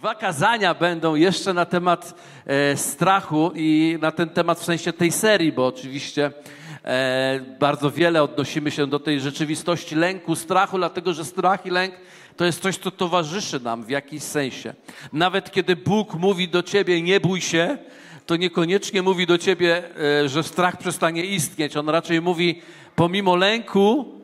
Dwa kazania będą jeszcze na temat e, strachu i na ten temat w sensie tej serii, bo oczywiście e, bardzo wiele odnosimy się do tej rzeczywistości lęku, strachu, dlatego że strach i lęk to jest coś, co towarzyszy nam w jakiś sensie. Nawet kiedy Bóg mówi do ciebie, nie bój się, to niekoniecznie mówi do ciebie, e, że strach przestanie istnieć. On raczej mówi, pomimo lęku,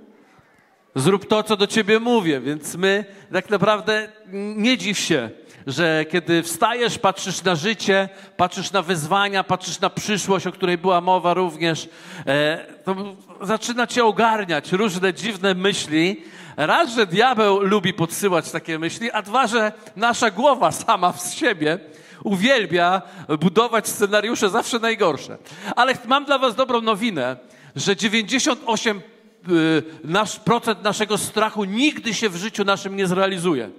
zrób to, co do ciebie mówię. Więc my tak naprawdę nie dziw się, że kiedy wstajesz, patrzysz na życie, patrzysz na wyzwania, patrzysz na przyszłość, o której była mowa również, e, to zaczyna cię ogarniać różne dziwne myśli. Raz, że diabeł lubi podsyłać takie myśli, a dwa, że nasza głowa sama w siebie uwielbia budować scenariusze zawsze najgorsze. Ale mam dla was dobrą nowinę, że 98 y, nasz, procent naszego strachu nigdy się w życiu naszym nie zrealizuje.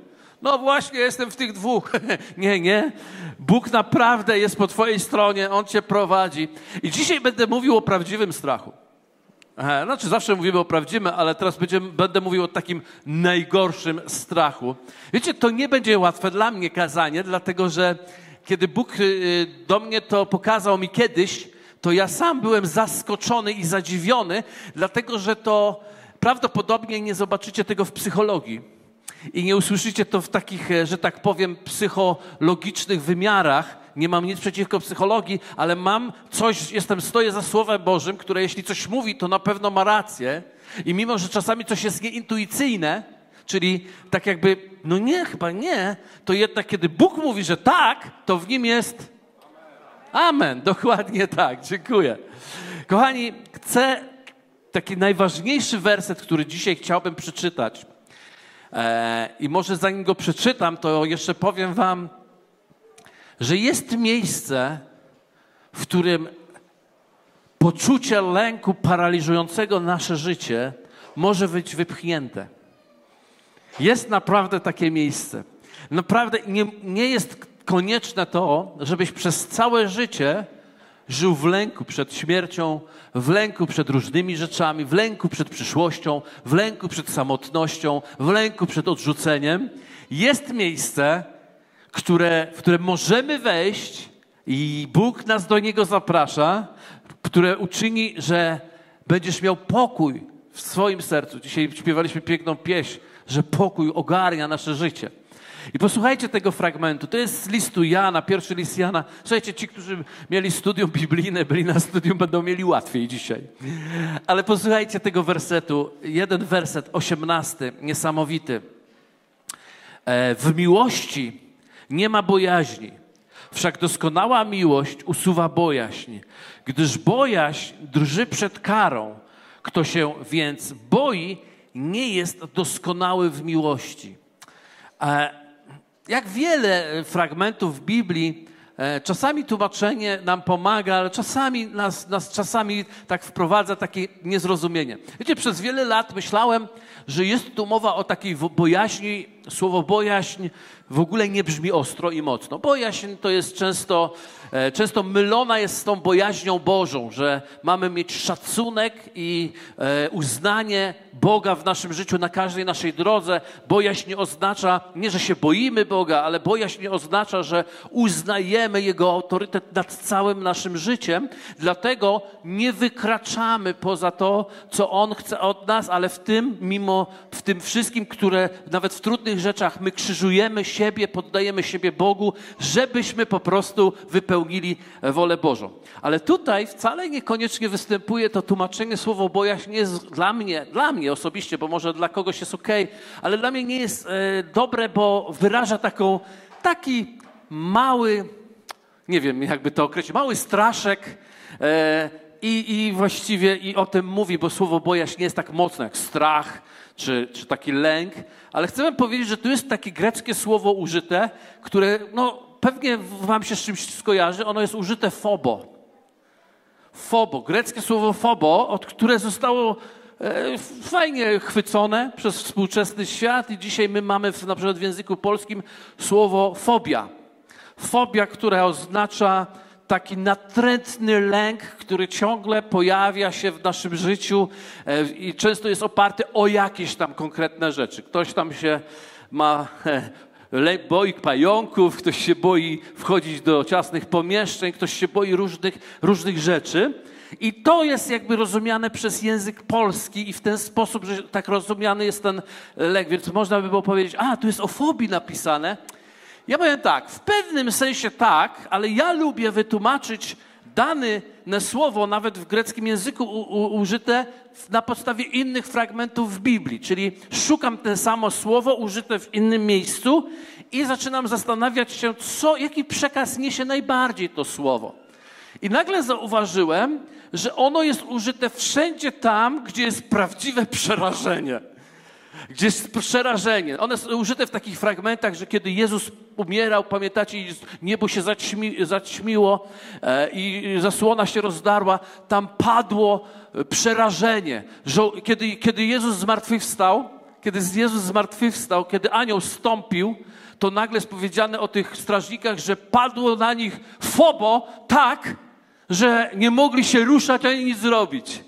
No właśnie, jestem w tych dwóch. nie, nie. Bóg naprawdę jest po Twojej stronie, On Cię prowadzi. I dzisiaj będę mówił o prawdziwym strachu. Aha, znaczy, zawsze mówimy o prawdziwym, ale teraz będziemy, będę mówił o takim najgorszym strachu. Wiecie, to nie będzie łatwe dla mnie kazanie, dlatego że kiedy Bóg y, do mnie to pokazał mi kiedyś, to ja sam byłem zaskoczony i zadziwiony, dlatego że to prawdopodobnie nie zobaczycie tego w psychologii. I nie usłyszycie to w takich, e, że tak powiem, psychologicznych wymiarach. Nie mam nic przeciwko psychologii, ale mam coś, jestem, stoję za Słowem Bożym, które jeśli coś mówi, to na pewno ma rację. I mimo, że czasami coś jest nieintuicyjne, czyli tak jakby, no nie, chyba nie, to jednak kiedy Bóg mówi, że tak, to w nim jest Amen. Dokładnie tak. Dziękuję. Kochani, chcę taki najważniejszy werset, który dzisiaj chciałbym przeczytać. E, I może zanim go przeczytam, to jeszcze powiem Wam, że jest miejsce, w którym poczucie lęku paraliżującego nasze życie może być wypchnięte. Jest naprawdę takie miejsce. Naprawdę nie, nie jest konieczne to, żebyś przez całe życie żył w lęku przed śmiercią, w lęku przed różnymi rzeczami, w lęku przed przyszłością, w lęku przed samotnością, w lęku przed odrzuceniem. Jest miejsce, które, w które możemy wejść i Bóg nas do niego zaprasza, które uczyni, że będziesz miał pokój w swoim sercu. Dzisiaj śpiewaliśmy piękną pieśń, że pokój ogarnia nasze życie. I posłuchajcie tego fragmentu. To jest z listu Jana, pierwszy list Jana. Słuchajcie, ci, którzy mieli studium biblijne, byli na studium, będą mieli łatwiej dzisiaj. Ale posłuchajcie tego wersetu. Jeden werset, osiemnasty, niesamowity. E, w miłości nie ma bojaźni. Wszak doskonała miłość usuwa bojaźń, gdyż bojaźń drży przed karą. Kto się więc boi, nie jest doskonały w miłości. E, jak wiele fragmentów w Biblii, e, czasami tłumaczenie nam pomaga, ale czasami nas, nas czasami tak wprowadza takie niezrozumienie. Wiecie, przez wiele lat myślałem, że jest tu mowa o takiej bojaźni. Słowo bojaźń w ogóle nie brzmi ostro i mocno. Bojaźń to jest często, e, często mylona jest z tą bojaźnią Bożą, że mamy mieć szacunek i e, uznanie Boga w naszym życiu, na każdej naszej drodze. Bojaźń oznacza, nie że się boimy Boga, ale bojaźń oznacza, że uznajemy Jego autorytet nad całym naszym życiem. Dlatego nie wykraczamy poza to, co On chce od nas, ale w tym, mimo w tym wszystkim, które nawet w trudnych rzeczach my krzyżujemy siebie, poddajemy siebie Bogu, żebyśmy po prostu wypełnili wolę Bożą. Ale tutaj wcale niekoniecznie występuje to tłumaczenie słowo bojaźń nie jest dla mnie, dla mnie osobiście, bo może dla kogoś jest ok, ale dla mnie nie jest e, dobre, bo wyraża taką, taki mały, nie wiem jakby to określić, mały straszek e, i, i właściwie i o tym mówi, bo słowo bojaźń nie jest tak mocne jak strach czy, czy taki lęk, ale chcę wam powiedzieć, że tu jest takie greckie słowo użyte, które no, pewnie wam się z czymś skojarzy, ono jest użyte fobo. Fobo, greckie słowo fobo, od które zostało e, fajnie chwycone przez współczesny świat i dzisiaj my mamy w, na przykład w języku polskim słowo fobia. Fobia, która oznacza taki natrętny lęk, który ciągle pojawia się w naszym życiu e, i często jest oparty o jakieś tam konkretne rzeczy. Ktoś tam się ma e, boi pająków, ktoś się boi wchodzić do ciasnych pomieszczeń, ktoś się boi różnych, różnych rzeczy. I to jest jakby rozumiane przez język polski i w ten sposób, że tak rozumiany jest ten lek. Więc można by było powiedzieć, a tu jest o fobii napisane. Ja powiem tak, w pewnym sensie tak, ale ja lubię wytłumaczyć dane słowo, nawet w greckim języku u, u, użyte na podstawie innych fragmentów w Biblii. Czyli szukam te samo słowo użyte w innym miejscu i zaczynam zastanawiać się, co, jaki przekaz niesie najbardziej to słowo. I nagle zauważyłem, że ono jest użyte wszędzie tam, gdzie jest prawdziwe przerażenie. Gdzie jest przerażenie. One są użyte w takich fragmentach, że kiedy Jezus umierał, pamiętacie, niebo się zaćmi, zaćmiło e, i zasłona się rozdarła, tam padło e, przerażenie. Że kiedy, kiedy Jezus zmartwychwstał, kiedy Jezus zmartwychwstał, kiedy anioł stąpił, to nagle jest powiedziane o tych strażnikach, że padło na nich fobo tak, że nie mogli się ruszać ani nic zrobić.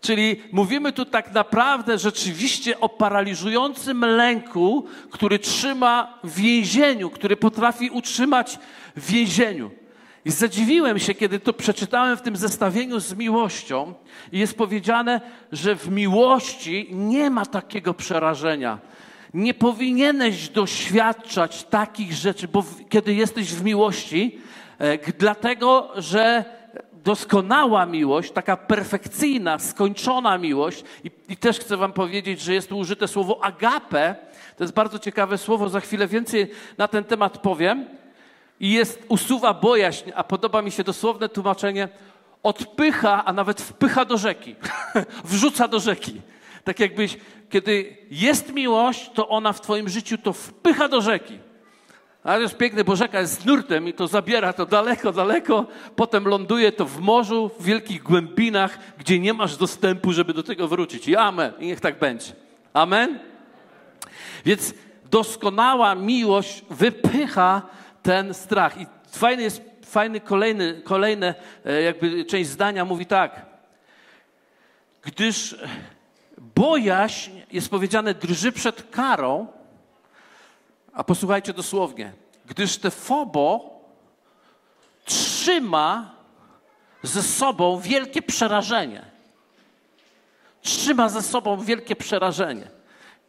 Czyli mówimy tu tak naprawdę rzeczywiście o paraliżującym lęku, który trzyma w więzieniu, który potrafi utrzymać w więzieniu. I zadziwiłem się, kiedy to przeczytałem w tym zestawieniu z miłością, i jest powiedziane, że w miłości nie ma takiego przerażenia. Nie powinieneś doświadczać takich rzeczy, bo kiedy jesteś w miłości, e, dlatego że doskonała miłość, taka perfekcyjna, skończona miłość. I, I, też chcę Wam powiedzieć, że jest tu użyte słowo agape. To jest bardzo ciekawe słowo, za chwilę więcej na ten temat powiem. I jest, usuwa bojaźń, a podoba mi się dosłowne tłumaczenie, odpycha, a nawet wpycha do rzeki. Wrzuca do rzeki. Tak jakbyś, kiedy jest miłość, to ona w Twoim życiu to wpycha do rzeki. Ale jest piękne, bo rzeka jest nurtem i to zabiera to daleko, daleko. Potem ląduje to w morzu, w wielkich głębinach, gdzie nie masz dostępu, żeby do tego wrócić. I amen. I niech tak będzie. Amen? Więc doskonała miłość wypycha ten strach. I fajny jest, fajny kolejny, kolejne e, jakby część zdania mówi tak. Gdyż bojaźń, jest powiedziane, drży przed karą, a posłuchajcie dosłownie. Gdyż te fobo trzyma ze sobą wielkie przerażenie. Trzyma ze sobą wielkie przerażenie.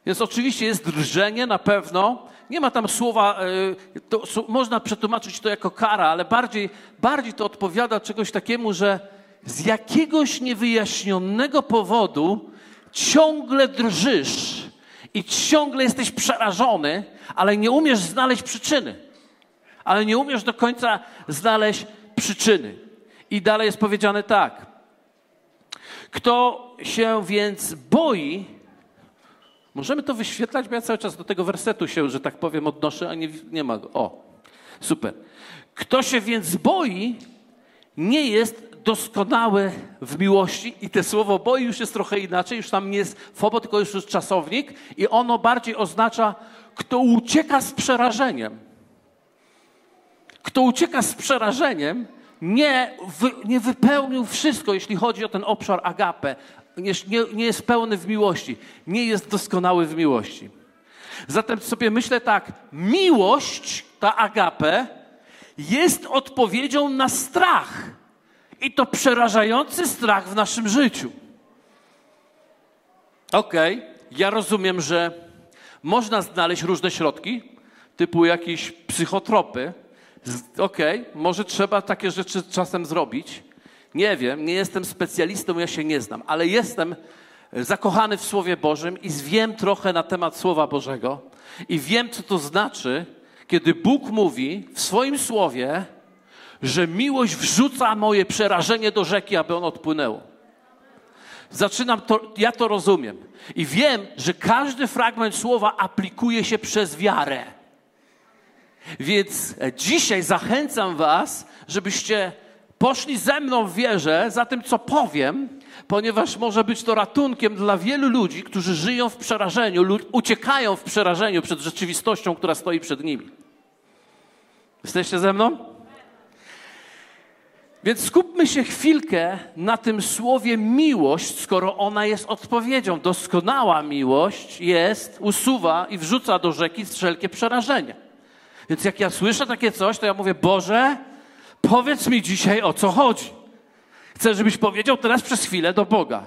Więc oczywiście jest drżenie na pewno. Nie ma tam słowa, e, to, można przetłumaczyć to jako kara, ale bardziej, bardziej to odpowiada czegoś takiemu, że z jakiegoś niewyjaśnionego powodu ciągle drżysz i ciągle jesteś przerażony, ale nie umiesz znaleźć przyczyny. Ale nie umiesz do końca znaleźć przyczyny. I dalej jest powiedziane tak. Kto się więc boi, możemy to wyświetlać, bo ja cały czas do tego wersetu się, że tak powiem, odnoszę, a nie, nie ma go. O, super. Kto się więc boi, nie jest doskonały w miłości i te słowo boi już jest trochę inaczej, już tam nie jest fobo, tylko już jest czasownik i ono bardziej oznacza, kto ucieka z przerażeniem. Kto ucieka z przerażeniem, nie, wy, nie wypełnił wszystko, jeśli chodzi o ten obszar agape. Nie, nie, jest pełny w miłości. Nie jest doskonały w miłości. Zatem sobie myślę tak, miłość, ta agape, jest odpowiedzią na strach i to przerażający strach w naszym życiu. Okej, okay, ja rozumiem, że można znaleźć różne środki, typu jakieś psychotropy. Okej, okay, może trzeba takie rzeczy czasem zrobić. Nie wiem, nie jestem specjalistą, ja się nie znam, ale jestem zakochany w Słowie Bożym i wiem trochę na temat Słowa Bożego i wiem, co to znaczy, kiedy Bóg mówi w swoim Słowie, że miłość wrzuca moje przerażenie do rzeki, aby ono odpłynęło. Zaczynam to, ja to rozumiem. I wiem, że każdy fragment słowa aplikuje się przez wiarę. Więc dzisiaj zachęcam Was, żebyście poszli ze mną w wierze za tym, co powiem, ponieważ może być to ratunkiem dla wielu ludzi, którzy żyją w przerażeniu lub uciekają w przerażeniu przed rzeczywistością, która stoi przed nimi. Jesteście ze mną? Więc skupmy się chwilkę na tym słowie miłość, skoro ona jest odpowiedzią. Doskonała miłość jest, usuwa i wrzuca do rzeki wszelkie przerażenie. Więc jak ja słyszę takie coś, to ja mówię, Boże, powiedz mi dzisiaj o co chodzi. Chcę, żebyś powiedział teraz przez chwilę do Boga.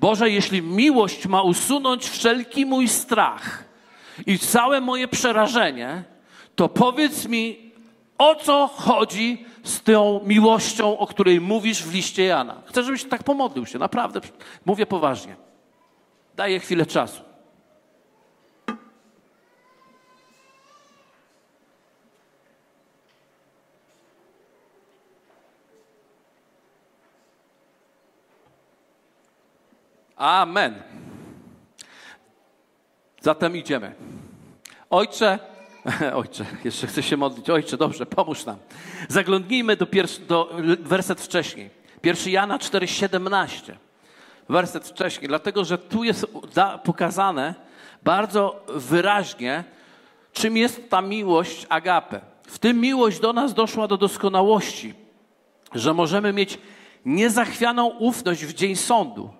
Boże, jeśli miłość ma usunąć wszelki mój strach i całe moje przerażenie, to powiedz mi, o co chodzi z tą miłością, o której mówisz w liście Jana. Chcę, żebyś tak pomodlił się, naprawdę. Mówię poważnie. Daję chwilę czasu. Amen. Zatem idziemy. Ojcze, ojcze, jeszcze chcę się modlić. Ojcze, dobrze, pomóż nam. Zaglądnijmy do, pierwszy, do werset wcześniej. 1 Jana 4,17. Werset wcześniej, dlatego że tu jest pokazane bardzo wyraźnie, czym jest ta miłość agape. W tym miłość do nas doszła do doskonałości, że możemy mieć niezachwianą ufność w dzień sądu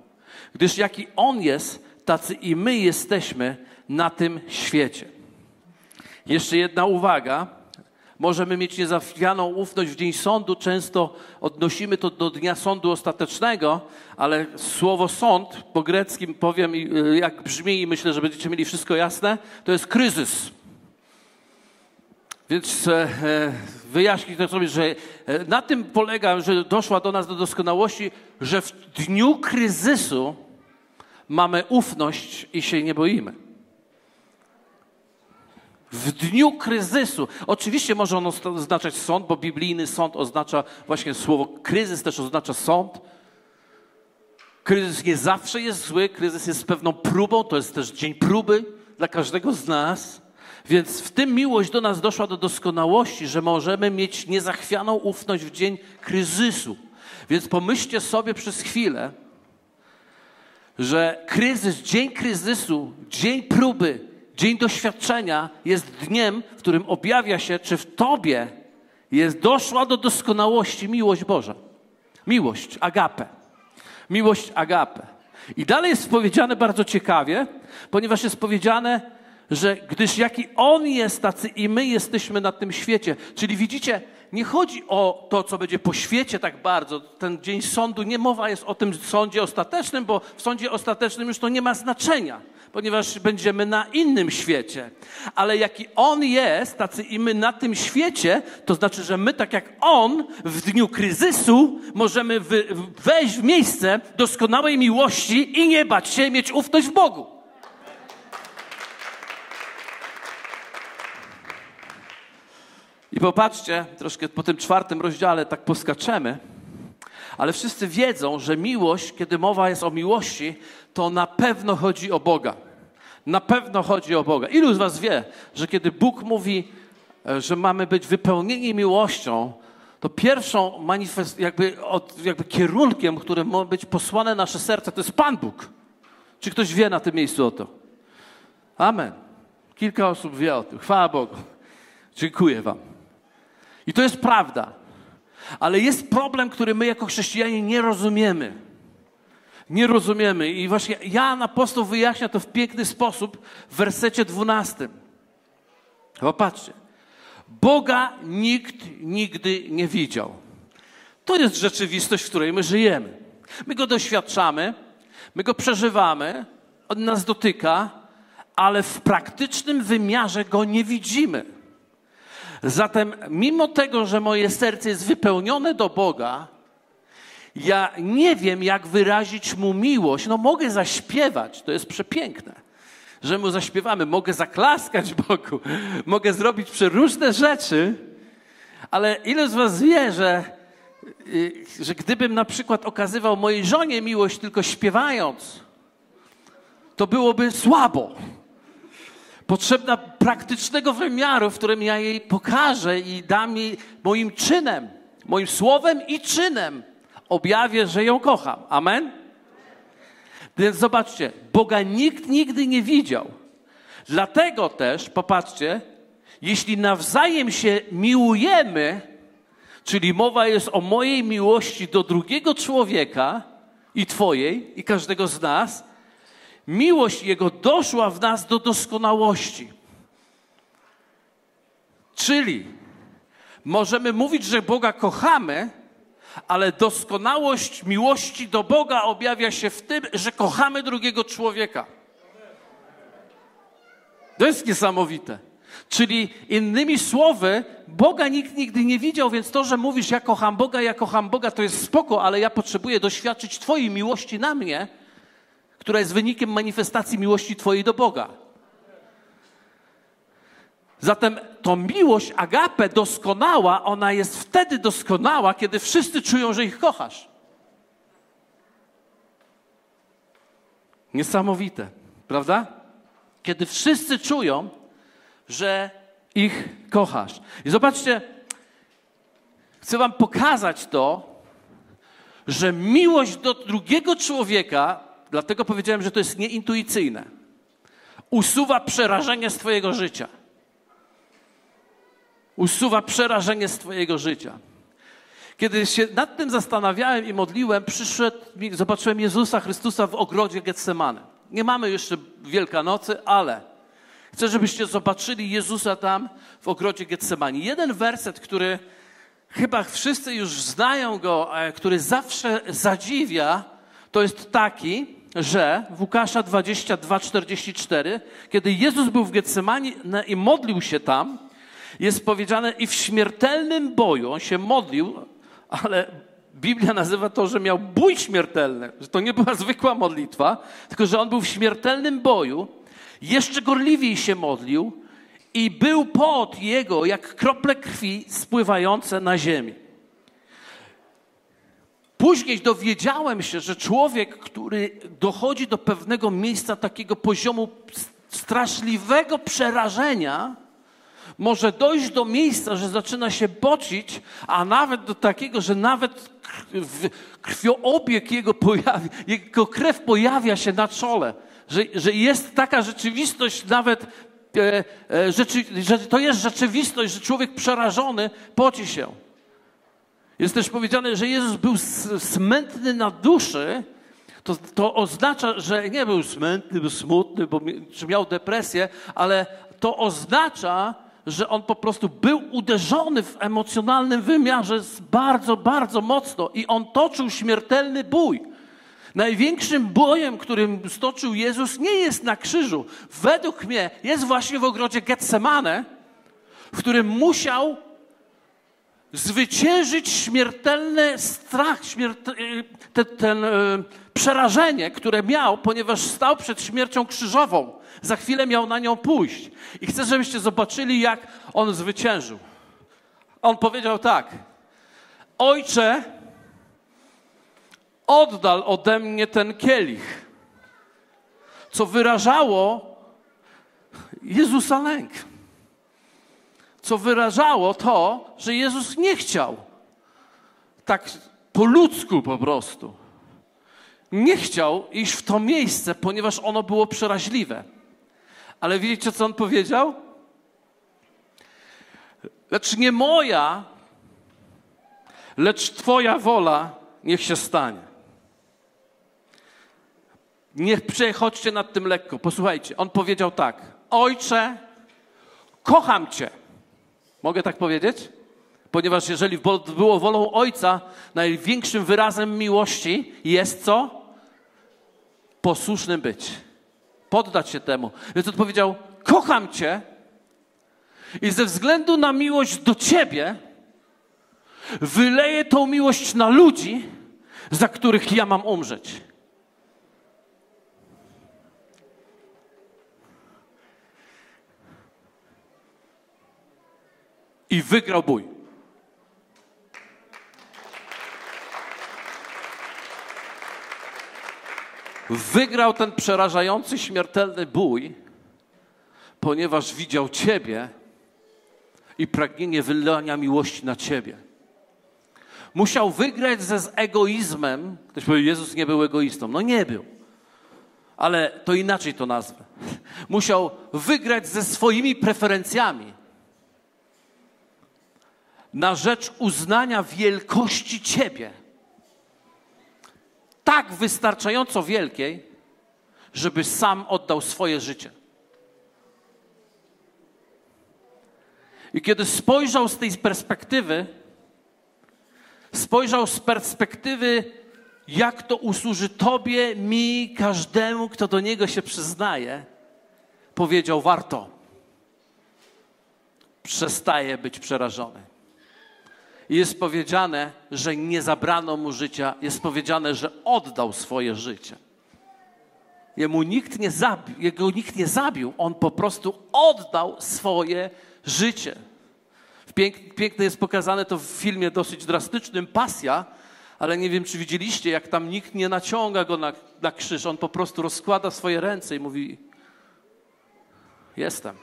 gdyż jaki On jest, tacy i my jesteśmy na tym świecie. Jeszcze jedna uwaga. Możemy mieć niezachwianą ufność w dzień sądu. Często odnosimy to do dnia sądu ostatecznego, ale słowo sąd po greckim powiem, y, jak brzmi, i myślę, że będziecie mieli wszystko jasne, to jest kryzys. Więc e, e, wyjaśnić to sobie, że e, na tym polega, że doszła do nas do doskonałości, że w dniu kryzysu mamy ufność i się nie boimy. W dniu kryzysu, oczywiście może on oznaczać sąd, bo biblijny sąd oznacza właśnie słowo kryzys, też oznacza sąd. Kryzys nie zawsze jest zły, kryzys jest pewną próbą, to jest też dzień próby dla każdego z nas. Więc w tym miłość do nas doszła do doskonałości, że możemy mieć niezachwianą ufność w dzień kryzysu. Więc pomyślcie sobie przez chwilę, że kryzys, dzień kryzysu, dzień próby, dzień doświadczenia jest dniem, w którym objawia się, czy w tobie jest doszła do doskonałości miłość Boża. Miłość, agape. Miłość agape. I dalej jest powiedziane bardzo ciekawie, ponieważ jest powiedziane, że gdyż jaki On jest, tacy i my jesteśmy na tym świecie. Czyli widzicie, nie chodzi o to, co będzie po świecie tak bardzo. Ten dzień sądu, nie mowa jest o tym sądzie ostatecznym, bo w sądzie ostatecznym już to nie ma znaczenia, ponieważ będziemy na innym świecie. Ale jaki On jest, tacy i my na tym świecie, to znaczy, że my tak jak On w dniu kryzysu możemy wejść w miejsce doskonałej miłości i nie bać się mieć ufność w Bogu. I popatrzcie, troszkę po tym czwartym rozdziale tak poskaczemy, ale wszyscy wiedzą, że miłość, kiedy mowa jest o miłości, to na pewno chodzi o Boga. Na pewno chodzi o Boga. Ilu z Was wie, że kiedy Bóg mówi, e, że mamy być wypełnieni miłością, to pierwszą manifest, jakby, od, jakby kierunkiem, którym ma być posłane nasze serce, to jest Pan Bóg. Czy ktoś wie na tym miejscu o to? Amen. Kilka osób wie o tym. Chwała Bogu. Dziękuję Wam. I to jest prawda. Ale jest problem, który my jako chrześcijanie nie rozumiemy. Nie rozumiemy. I właśnie Jan apostoł wyjaśnia to w piękny sposób w wersecie 12. Popatrzcie. Boga nikt nigdy nie widział. To jest rzeczywistość, w której my żyjemy. My go doświadczamy, my go przeżywamy, on nas dotyka, ale w praktycznym wymiarze go nie widzimy. Zatem, mimo tego, że moje serce jest wypełnione do Boga, ja nie wiem, jak wyrazić mu miłość. No, mogę zaśpiewać, to jest przepiękne, że mu zaśpiewamy. Mogę zaklaskać Bogu, mogę zrobić przeróżne rzeczy, ale ile z Was wie, że, y, że gdybym na przykład okazywał mojej żonie miłość tylko śpiewając, to byłoby słabo potrzebna praktycznego wymiaru, w którym ja jej pokażę i dam jej moim czynem, moim słowem i czynem objawię, że ją kocham. Amen? Więc zobaczcie, Boga nikt nigdy nie widział. Dlatego też, popatrzcie, jeśli nawzajem się miłujemy, czyli mowa jest o mojej miłości do drugiego człowieka i Twojej i każdego z nas, miłość Jego doszła w nas do doskonałości. Czyli możemy mówić, że Boga kochamy, ale doskonałość miłości do Boga objawia się w tym, że kochamy drugiego człowieka. To jest niesamowite. Czyli innymi słowy, Boga nikt nigdy nie widział, więc to, że mówisz, ja kocham Boga, ja kocham Boga, to jest spoko, ale ja potrzebuję doświadczyć Twojej miłości na mnie, która jest wynikiem manifestacji miłości Twojej do Boga. Zatem to miłość, agape doskonała, ona jest wtedy doskonała, kiedy wszyscy czują, że ich kochasz. Niesamowite, prawda? Kiedy wszyscy czują, że ich kochasz. I zobaczcie, chcę Wam pokazać to, że miłość do drugiego człowieka, dlatego powiedziałem, że to jest nieintuicyjne, usuwa przerażenie z Twojego życia. Usuwa przerażenie z Twojego życia. Kiedy się nad tym zastanawiałem i modliłem, przyszedł, zobaczyłem Jezusa Chrystusa w ogrodzie Getsemane. Nie mamy jeszcze Wielkanocy, ale chcę, żebyście zobaczyli Jezusa tam w ogrodzie Getsemani. Jeden werset, który chyba wszyscy już znają go, e, który zawsze zadziwia, to jest taki, że w Łukasza 22, 44, kiedy Jezus był w Getsemani i modlił się tam, jest powiedziane i w śmiertelnym boju, on się modlił, ale Biblia nazywa to, że miał bój śmiertelny, że to nie była zwykła modlitwa, tylko że on był w śmiertelnym boju, jeszcze gorliwiej się modlił i był pot jego jak krople krwi spływające na ziemię. Później dowiedziałem się, że człowiek, który dochodzi do pewnego miejsca takiego poziomu straszliwego przerażenia, może dojść do miejsca, że zaczyna się bocić, a nawet do takiego, że nawet krwioobieg jego, pojawi, jego krew pojawia się na czole. Że, że jest taka rzeczywistość nawet, e, e, rzeczy, że to jest rzeczywistość, że człowiek przerażony poci się. Jest też powiedziane, że Jezus był smętny na duszy, to, to oznacza, że nie był smętny, był smutny, bo czy miał depresję, ale to oznacza, że on po prostu był uderzony w emocjonalnym wymiarze bardzo, bardzo mocno i on toczył śmiertelny bój. Największym bojem, którym stoczył Jezus, nie jest na krzyżu. Według mnie jest właśnie w ogrodzie Getsemane, w którym musiał zwyciężyć śmiertelny strach, śmiertel, ten, e, przerażenie, które miał, ponieważ stał przed śmiercią krzyżową. Za chwilę miał na nią pójść. I chcę, żebyście zobaczyli, jak on zwyciężył. On powiedział tak: Ojcze, oddal ode mnie ten kielich, co wyrażało Jezusa lęk. Co wyrażało to, że Jezus nie chciał tak po ludzku po prostu. Nie chciał iść w to miejsce, ponieważ ono było przeraźliwe. Ale wiecie, co on powiedział? Lecz nie moja, lecz Twoja wola niech się stanie. Niech przechodźcie nad tym lekko. Posłuchajcie, on powiedział tak: Ojcze, kocham Cię. Mogę tak powiedzieć? Ponieważ jeżeli było wolą Ojca, największym wyrazem miłości jest co? Posłusznym być poddać się temu. Więc odpowiedział: Kocham Cię i ze względu na miłość do Ciebie wyleję tą miłość na ludzi, za których ja mam umrzeć. I wygrał bój. wygrał ten przerażający, śmiertelny bój, ponieważ widział Ciebie i pragnienie wylania miłości na Ciebie. Musiał wygrać ze z egoizmem. Ktoś powie, Jezus nie był egoistą. No nie był. Ale to inaczej to nazwę. Musiał wygrać ze swoimi preferencjami na rzecz uznania wielkości Ciebie tak wystarczająco wielkiej, żeby sam oddał swoje życie. I kiedy spojrzał z tej perspektywy, spojrzał z perspektywy, jak to usłuży Tobie, mi, każdemu, kto do Niego się przyznaje, powiedział: Warto. Przestaje być przerażony. Jest powiedziane, że nie zabrano mu życia, jest powiedziane, że oddał swoje życie. Jemu nikt nie zabił, jego nikt nie zabił, on po prostu oddał swoje życie. Piękne jest pokazane to w filmie dosyć drastycznym, Pasja, ale nie wiem, czy widzieliście, jak tam nikt nie naciąga go na, na krzyż. On po prostu rozkłada swoje ręce i mówi: Jestem.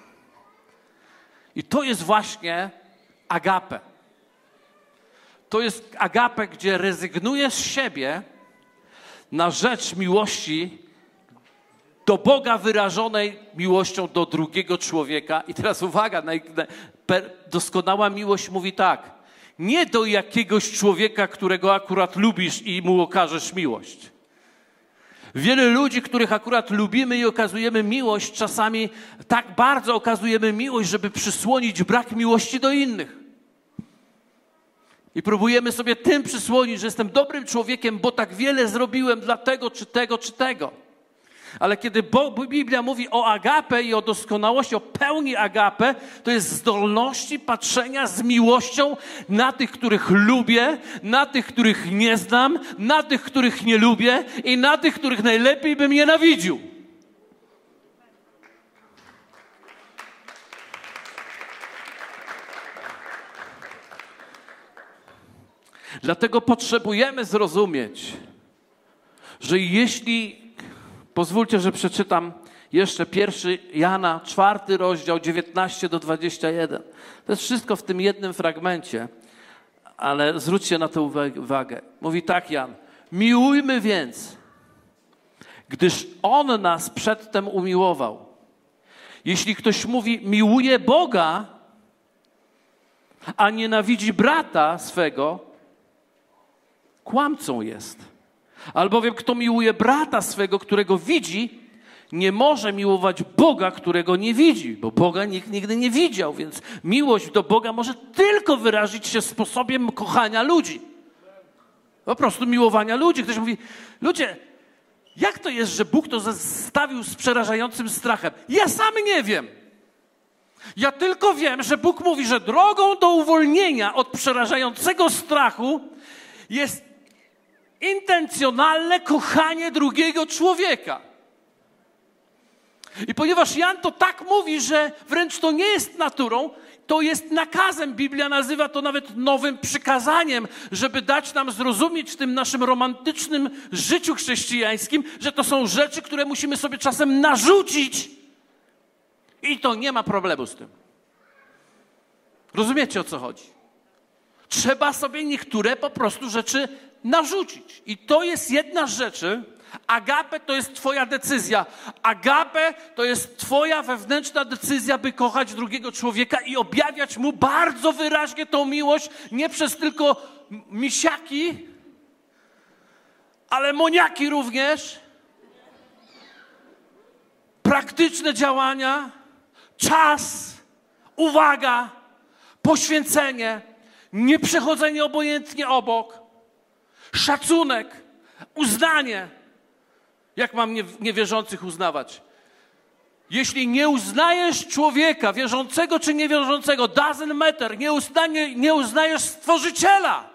I to jest właśnie agape. To jest agape, gdzie rezygnujesz z siebie na rzecz miłości do Boga wyrażonej miłością do drugiego człowieka. I teraz uwaga, doskonała miłość mówi tak. Nie do jakiegoś człowieka, którego akurat lubisz i mu okażesz miłość. Wiele ludzi, których akurat lubimy i okazujemy miłość, czasami tak bardzo okazujemy miłość, żeby przysłonić brak miłości do innych. I próbujemy sobie tym przysłonić, że jestem dobrym człowiekiem, bo tak wiele zrobiłem dla tego, czy tego, czy tego. Ale kiedy Biblia mówi o agape i o doskonałości, o pełni agape, to jest zdolności patrzenia z miłością na tych, których lubię, na tych, których nie znam, na tych, których nie lubię i na tych, których najlepiej bym nienawidził. Dlatego potrzebujemy zrozumieć, że jeśli Pozwólcie, że przeczytam jeszcze pierwszy Jana, czwarty rozdział, 19 do 21. To jest wszystko w tym jednym fragmencie, ale zwróćcie na to uwagę. Mówi tak Jan, miłujmy więc, gdyż On nas przedtem umiłował. Jeśli ktoś mówi, miłuje Boga, a nienawidzi brata swego, kłamcą jest. Albowiem kto miłuje brata swego, którego widzi, nie może miłować Boga, którego nie widzi, bo Boga nikt nigdy nie widział, więc miłość do Boga może tylko wyrazić się sposobem kochania ludzi. Po prostu miłowania ludzi. Ktoś mówi, ludzie, jak to jest, że Bóg to zestawił z przerażającym strachem? Ja sam nie wiem. Ja tylko wiem, że Bóg mówi, że drogą do uwolnienia od przerażającego strachu jest intencjonalne kochanie drugiego człowieka. I ponieważ Jan to tak mówi, że wręcz to nie jest naturą, to jest nakazem. Biblia nazywa to nawet nowym przykazaniem, żeby dać nam zrozumieć w tym naszym romantycznym życiu chrześcijańskim, że to są rzeczy, które musimy sobie czasem narzucić. I to nie ma problemu z tym. Rozumiecie o co chodzi? Trzeba sobie niektóre po prostu rzeczy narzucić. I to jest jedna z rzeczy. Agape to jest Twoja decyzja. Agape to jest Twoja wewnętrzna decyzja, by kochać drugiego człowieka i objawiać mu bardzo wyraźnie tą miłość, nie przez tylko misiaki, ale moniaki również. Praktyczne działania, czas, uwaga, poświęcenie, nieprzechodzenie obojętnie obok szacunek, uznanie. Jak mam niewierzących uznawać? Jeśli nie uznajesz człowieka, wierzącego czy niewierzącego, doesn't matter, nie, uznanie, nie uznajesz Stworzyciela,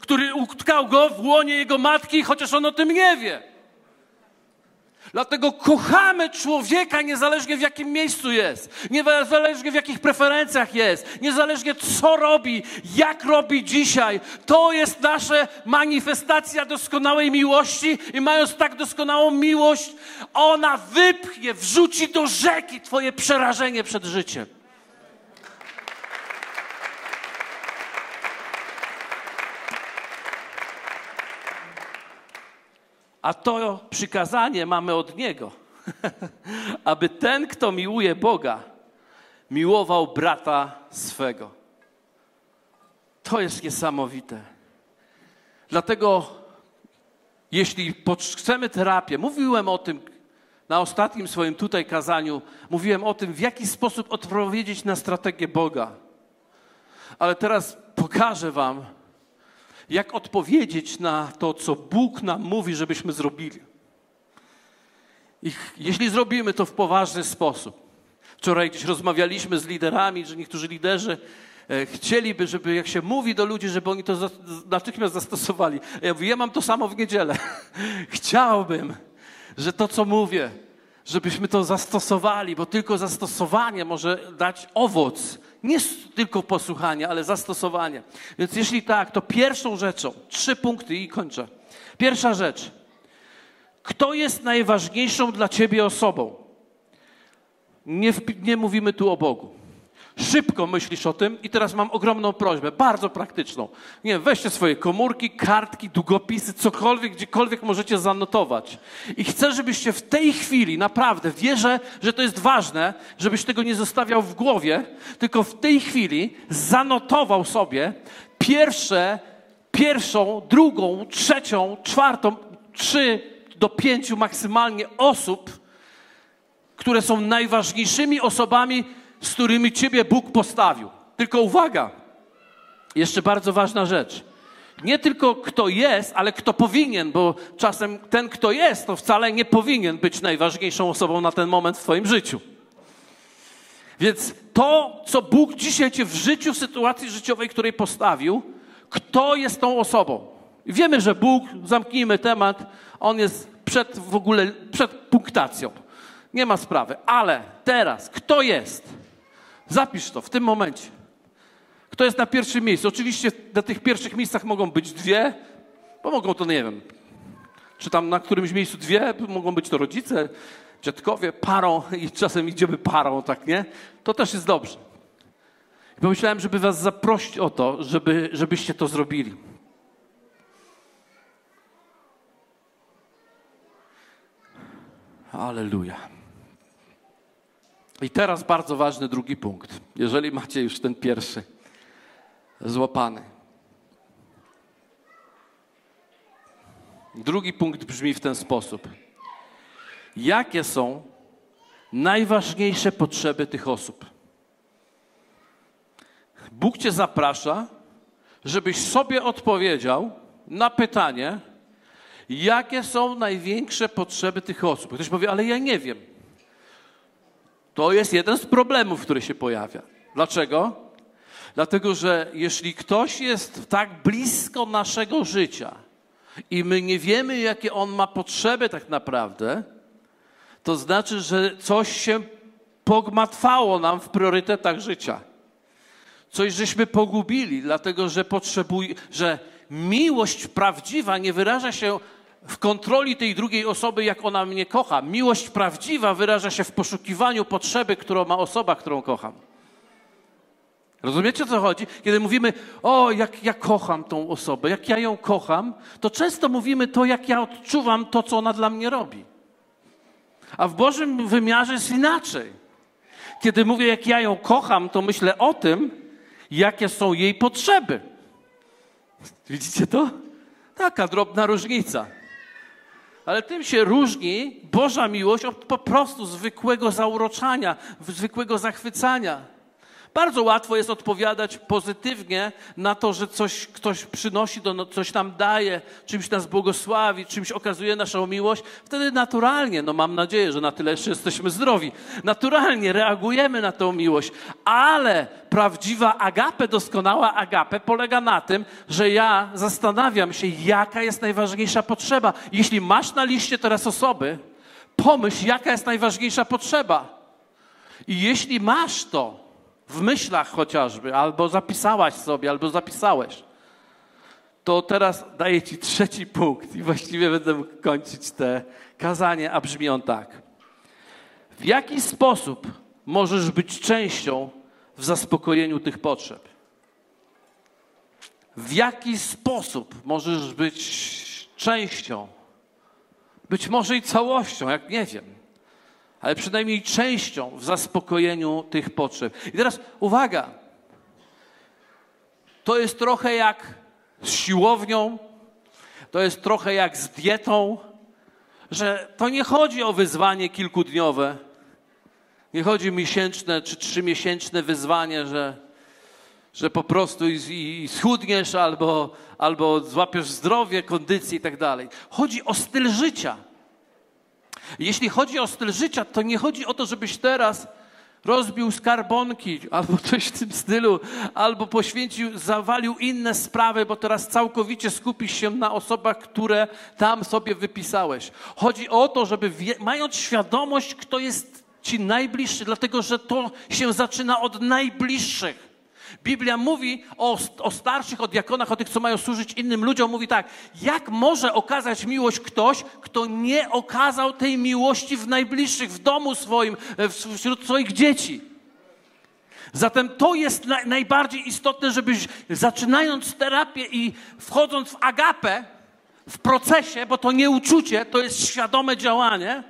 który utkał go w łonie jego matki, chociaż on o tym nie wie. Dlatego kochamy człowieka niezależnie w jakim miejscu jest, niezależnie w jakich preferencjach jest, niezależnie co robi, jak robi dzisiaj. To jest nasza manifestacja doskonałej miłości i mając tak doskonałą miłość, ona wypchnie, wrzuci do rzeki Twoje przerażenie przed życiem. A to przykazanie mamy od Niego, aby ten, kto miłuje Boga, miłował brata swego. To jest niesamowite. Dlatego, jeśli chcemy terapię, mówiłem o tym na ostatnim swoim tutaj kazaniu, mówiłem o tym, w jaki sposób odpowiedzieć na strategię Boga. Ale teraz pokażę Wam, jak odpowiedzieć na to, co Bóg nam mówi, żebyśmy zrobili. I jeśli zrobimy to w poważny sposób. Wczoraj gdzieś rozmawialiśmy z liderami, że niektórzy liderzy e, chcieliby, żeby jak się mówi do ludzi, żeby oni to natychmiast zastosowali. Ja mówię, ja mam to samo w niedzielę. Chciałbym, że to, co mówię, żebyśmy to zastosowali, bo tylko zastosowanie może dać owoc. Nie tylko posłuchanie, ale zastosowanie. Więc jeśli tak, to pierwszą rzeczą, trzy punkty i kończę. Pierwsza rzecz. Kto jest najważniejszą dla ciebie osobą? Nie, nie mówimy tu o Bogu. Szybko myślisz o tym i teraz mam ogromną prośbę, bardzo praktyczną. Nie weźcie swoje komórki, kartki, długopisy, cokolwiek, gdziekolwiek możecie zanotować. I chcę, żebyście w tej chwili, naprawdę, wierzę, że to jest ważne, żebyś tego nie zostawiał w głowie, tylko w tej chwili zanotował sobie pierwsze, pierwszą, drugą, trzecią, czwartą, trzy do pięciu maksymalnie osób, które są najważniejszymi osobami, z którymi Ciebie Bóg postawił. Tylko uwaga, jeszcze bardzo ważna rzecz. Nie tylko kto jest, ale kto powinien, bo czasem ten, kto jest, to wcale nie powinien być najważniejszą osobą na ten moment w Twoim życiu. Więc to, co Bóg dzisiaj Cię w życiu, w sytuacji życiowej, której postawił, kto jest tą osobą? Wiemy, że Bóg, zamknijmy temat, On jest przed w ogóle, przed punktacją. Nie ma sprawy. Ale teraz, kto jest? Zapisz to w tym momencie. Kto jest na pierwszym miejscu? Oczywiście na tych pierwszych miejscach mogą być dwie, bo mogą to, nie wiem, czy tam na którymś miejscu dwie, mogą być to rodzice, dziadkowie, parą i czasem idziemy parą, tak nie? To też jest dobrze. I pomyślałem, żeby was zaprosić o to, żeby, żebyście to zrobili. Aleluja. I teraz bardzo ważny drugi punkt, jeżeli macie już ten pierwszy złapany. Drugi punkt brzmi w ten sposób. Jakie są najważniejsze potrzeby tych osób? Bóg Cię zaprasza, żebyś sobie odpowiedział na pytanie, jakie są największe potrzeby tych osób. Ktoś powie, ale ja nie wiem. To jest jeden z problemów, który się pojawia. Dlaczego? Dlatego, że jeśli ktoś jest tak blisko naszego życia i my nie wiemy, jakie on ma potrzeby tak naprawdę, to znaczy, że coś się pogmatwało nam w priorytetach życia. Coś żeśmy pogubili, dlatego że potrzebuje, że miłość prawdziwa nie wyraża się w kontroli tej drugiej osoby, jak ona mnie kocha. Miłość prawdziwa wyraża się w poszukiwaniu potrzeby, którą ma osoba, którą kocham. Rozumiecie o co chodzi? Kiedy mówimy, o, jak ja kocham tą osobę, jak ja ją kocham, to często mówimy to, jak ja odczuwam to, co ona dla mnie robi. A w Bożym wymiarze jest inaczej. Kiedy mówię, jak ja ją kocham, to myślę o tym, jakie są jej potrzeby. Widzicie to? Taka drobna różnica. Ale tym się różni Boża miłość od po prostu zwykłego zauroczania, zwykłego zachwycania. Bardzo łatwo jest odpowiadać pozytywnie na to, że coś ktoś przynosi, do, no, coś nam daje, czymś nas błogosławi, czymś okazuje naszą miłość. Wtedy naturalnie, no mam nadzieję, że na tyle jeszcze jesteśmy zdrowi, naturalnie reagujemy na tą miłość. Ale prawdziwa agape, doskonała agape polega na tym, że ja zastanawiam się, jaka jest najważniejsza potrzeba. Jeśli masz na liście teraz osoby, pomyśl, jaka jest najważniejsza potrzeba. I jeśli masz to, w myślach chociażby, albo zapisałaś sobie, albo zapisałeś, to teraz daję Ci trzeci punkt i właściwie będę mógł kończyć te kazanie, a brzmi on tak. W jaki sposób możesz być częścią w zaspokojeniu tych potrzeb? W jaki sposób możesz być częścią, być może i całością, jak nie wiem, ale przynajmniej częścią w zaspokojeniu tych potrzeb. I teraz uwaga. To jest trochę jak z siłownią, to jest trochę jak z dietą, że to nie chodzi o wyzwanie kilkudniowe, nie chodzi o miesięczne czy trzymiesięczne wyzwanie, że że po prostu i, i schudniesz albo, albo złapiesz zdrowie, kondycję i tak dalej. Chodzi o styl życia. Jeśli chodzi o styl życia, to nie chodzi o to, żebyś teraz rozbił skarbonki albo coś w tym stylu, albo poświęcił, zawalił inne sprawy, bo teraz całkowicie skupisz się na osobach, które tam sobie wypisałeś. Chodzi o to, żeby mając świadomość, kto jest ci najbliższy, dlatego że to się zaczyna od najbliższych. Biblia mówi o, o starszych, o diakonach, o tych, co mają służyć innym ludziom. Mówi tak, jak może okazać miłość ktoś, kto nie okazał tej miłości w najbliższych, w domu swoim, wśród swoich dzieci. Zatem to jest na, najbardziej istotne, żebyś zaczynając terapię i wchodząc w agapę, w procesie, bo to nie uczucie, to jest świadome działanie,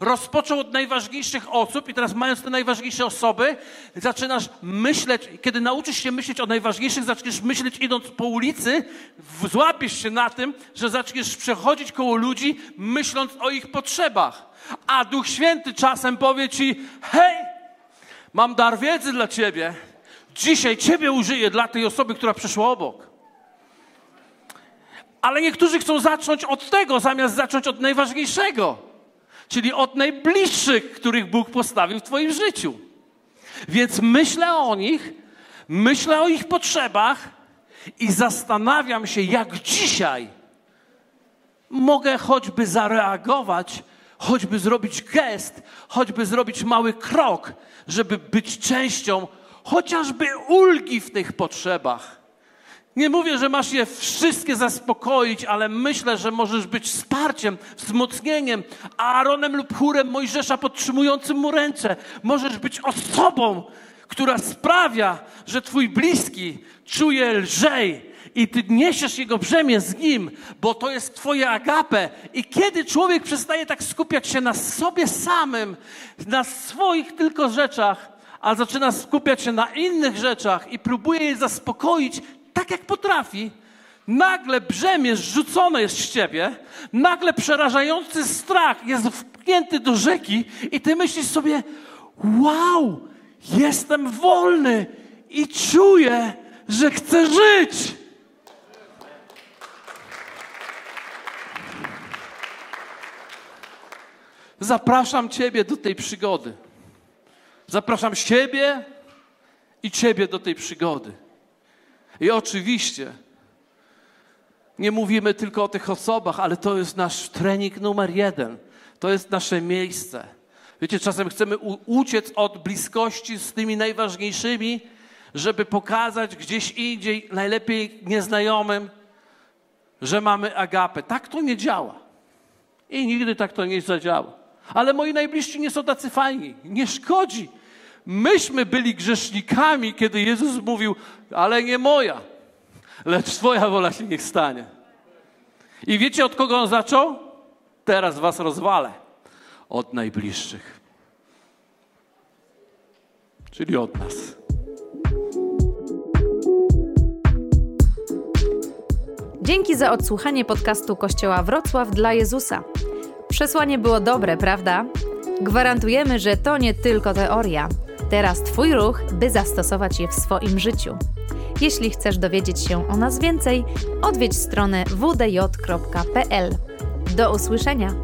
Rozpoczął od najważniejszych osób i teraz mając te najważniejsze osoby, zaczynasz myśleć, kiedy nauczysz się myśleć o najważniejszych, zaczniesz myśleć idąc po ulicy, złapiesz się na tym, że zaczniesz przechodzić koło ludzi, myśląc o ich potrzebach. A Duch Święty czasem powie ci, hej, mam dar wiedzy dla ciebie. Dzisiaj ciebie użyję dla tej osoby, która przeszła obok. Ale niektórzy chcą zacząć od tego, zamiast zacząć od najważniejszego czyli od najbliższych, których Bóg postawił w Twoim życiu. Więc myślę o nich, myślę o ich potrzebach i zastanawiam się, jak dzisiaj mogę choćby zareagować, choćby zrobić gest, choćby zrobić mały krok, żeby być częścią chociażby ulgi w tych potrzebach. Nie mówię, że masz je wszystkie zaspokoić, ale myślę, że możesz być wsparciem, wzmocnieniem, Aaronem lub chórem Mojżesza podtrzymującym mu ręce. Możesz być osobą, która sprawia, że twój bliski czuje lżej i ty niesiesz jego brzemię z nim, bo to jest twoje agape. I kiedy człowiek przestaje tak skupiać się na sobie samym, na swoich tylko rzeczach, a zaczyna skupiać się na innych rzeczach i próbuje je zaspokoić, tak jak potrafi, nagle brzemię zrzucone jest z ciebie, nagle przerażający strach jest wpchnięty do rzeki i ty myślisz sobie, wow, jestem wolny i czuję, że chcę żyć. Zapraszam Ciebie do tej przygody. Zapraszam siebie i Ciebie do tej przygody. I oczywiście nie mówimy tylko o tych osobach, ale to jest nasz trening numer jeden. To jest nasze miejsce. Wiecie, czasem chcemy uciec od bliskości z tymi najważniejszymi, żeby pokazać gdzieś indziej, najlepiej nieznajomym, że mamy agapę. Tak to nie działa. I nigdy tak to nie zadziała. Ale moi najbliżsi nie są tacy fajni. Nie szkodzi. Myśmy byli grzesznikami, kiedy Jezus mówił, ale nie moja, lecz Twoja wola się niech stanie. I wiecie, od kogo on zaczął? Teraz was rozwalę. Od najbliższych. Czyli od nas. Dzięki za odsłuchanie podcastu Kościoła Wrocław dla Jezusa. Przesłanie było dobre, prawda? Gwarantujemy, że to nie tylko teoria. Teraz Twój ruch, by zastosować je w swoim życiu. Jeśli chcesz dowiedzieć się o nas więcej, odwiedź stronę wdj.pl. Do usłyszenia!